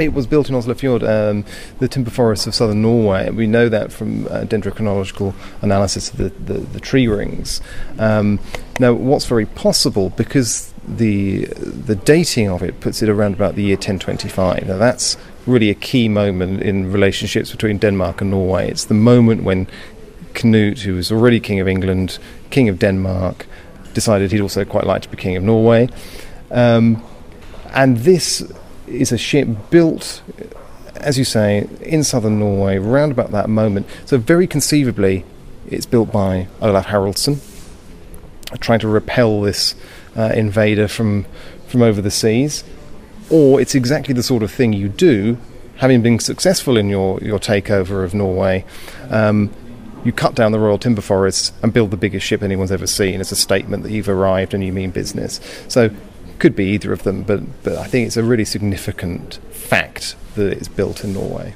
It was built in Oslofjord, um, the timber forests of southern Norway. We know that from uh, dendrochronological analysis of the, the, the tree rings. Um, now, what's very possible, because the the dating of it puts it around about the year 1025. Now, that's really a key moment in relationships between Denmark and Norway. It's the moment when Canute, who was already King of England, King of Denmark, decided he'd also quite like to be King of Norway. Um, and this is a ship built, as you say, in southern Norway, around about that moment. So, very conceivably, it's built by Olaf Haraldsson, trying to repel this uh, invader from, from over the seas. Or it's exactly the sort of thing you do, having been successful in your, your takeover of Norway. Um, you cut down the royal timber forests and build the biggest ship anyone's ever seen as a statement that you've arrived and you mean business. So could be either of them, but, but I think it's a really significant fact that it's built in Norway.